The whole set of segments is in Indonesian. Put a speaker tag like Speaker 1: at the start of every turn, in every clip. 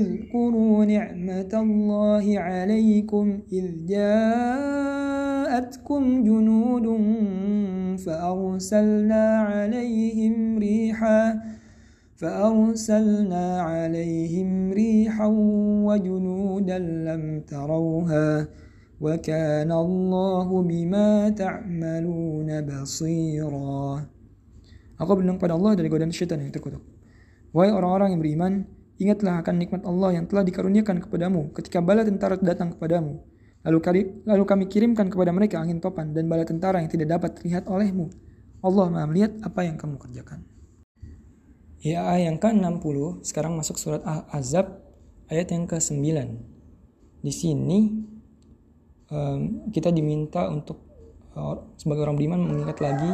Speaker 1: اذكروا نعمة الله عليكم إذ جاءتكم جنود فأرسلنا عليهم ريحا فأرسلنا عليهم ريحا وجنودا لم تروها وكان الله بما تعملون بصيرا Aku berlindung pada Allah dari godaan syaitan yang terkutuk. Wahai orang-orang yang beriman, ingatlah akan nikmat Allah yang telah dikaruniakan kepadamu ketika bala tentara datang kepadamu. Lalu kami, lalu kami kirimkan kepada mereka angin topan dan bala tentara yang tidak dapat terlihat olehmu. Allah maha melihat apa yang kamu kerjakan. Ya ayat yang ke-60, sekarang masuk surat Al-Azab ayat yang ke-9. Di sini um, kita diminta untuk uh, sebagai orang beriman mengingat lagi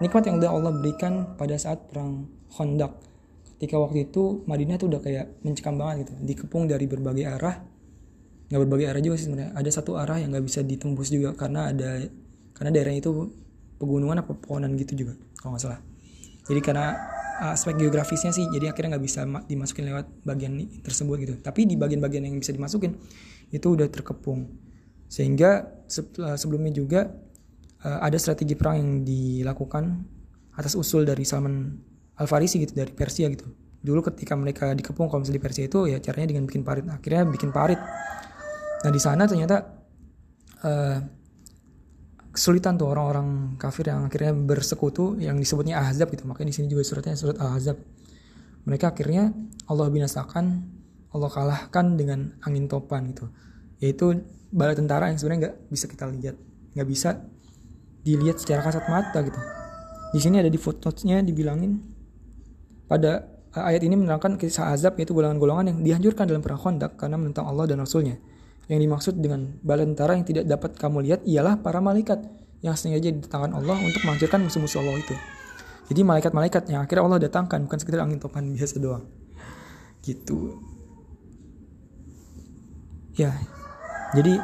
Speaker 1: nikmat yang Allah berikan pada saat perang Khandaq. Ketika waktu itu Madinah tuh udah kayak mencekam banget gitu, dikepung dari berbagai arah. Nggak berbagai arah juga sih sebenarnya. Ada satu arah yang nggak bisa ditembus juga karena ada karena daerah itu pegunungan apa pepohonan gitu juga kalau nggak salah. Jadi karena aspek geografisnya sih, jadi akhirnya nggak bisa dimasukin lewat bagian tersebut gitu. Tapi di bagian-bagian yang bisa dimasukin itu udah terkepung. Sehingga sebelumnya juga uh, ada strategi perang yang dilakukan atas usul dari Salman Al Farisi gitu dari Persia gitu. Dulu ketika mereka dikepung misalnya di Persia itu ya caranya dengan bikin parit. Akhirnya bikin parit. Nah di sana ternyata uh, kesulitan tuh orang-orang kafir yang akhirnya bersekutu yang disebutnya Ahzab gitu. Makanya di sini juga suratnya surat Ahzab. Mereka akhirnya Allah binasakan, Allah kalahkan dengan angin topan gitu. Yaitu bala tentara yang sebenarnya nggak bisa kita lihat, nggak bisa dilihat secara kasat mata gitu. Di sini ada di footnotes-nya dibilangin pada ayat ini menerangkan kisah azab yaitu golongan-golongan yang dihancurkan dalam perang Khandaq karena menentang Allah dan Rasulnya. Yang dimaksud dengan bala tentara yang tidak dapat kamu lihat ialah para malaikat yang sengaja didatangkan Allah untuk menghancurkan musuh-musuh Allah itu. Jadi malaikat-malaikat yang akhirnya Allah datangkan bukan sekedar angin topan biasa doang. Gitu. Ya. Jadi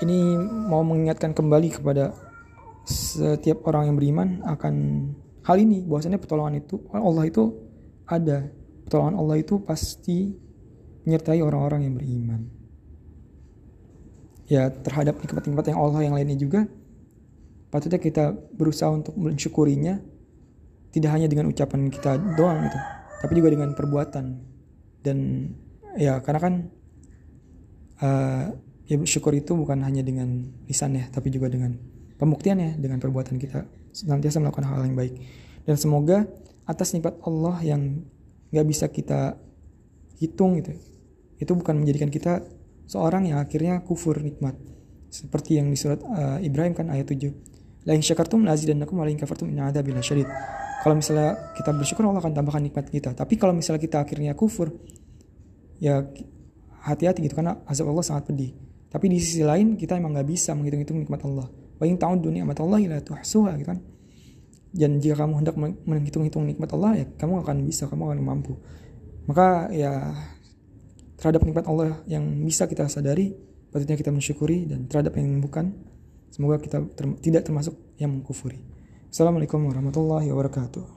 Speaker 1: ini mau mengingatkan kembali kepada setiap orang yang beriman akan hal ini bahwasanya pertolongan itu Allah itu ada. Pertolongan Allah itu pasti menyertai orang-orang yang beriman. Ya terhadap nikmat-nikmat yang Allah yang lainnya juga patutnya kita berusaha untuk mensyukurinya tidak hanya dengan ucapan kita doang gitu tapi juga dengan perbuatan. Dan ya karena kan uh, ya syukur itu bukan hanya dengan lisan ya tapi juga dengan pembuktiannya dengan perbuatan kita. Senantiasa melakukan -hal yang baik dan semoga atas nikmat Allah yang nggak bisa kita hitung gitu. Itu bukan menjadikan kita seorang yang akhirnya kufur nikmat. Seperti yang di surat uh, Ibrahim kan ayat 7 la in syakartum la azidannakum wa la in kafartum inna adzabi lasyadid. Kalau misalnya kita bersyukur Allah akan tambahkan nikmat kita. Tapi kalau misalnya kita akhirnya kufur ya hati-hati gitu karena azab Allah sangat pedih. Tapi di sisi lain kita emang nggak bisa menghitung-hitung nikmat Allah. Wa in ta'uddu Allah la tuhsuha gitu kan dan jika kamu hendak menghitung-hitung nikmat Allah ya kamu akan bisa kamu akan mampu. Maka ya terhadap nikmat Allah yang bisa kita sadari patutnya kita mensyukuri dan terhadap yang bukan semoga kita ter tidak termasuk yang mengkufuri. Assalamualaikum warahmatullahi wabarakatuh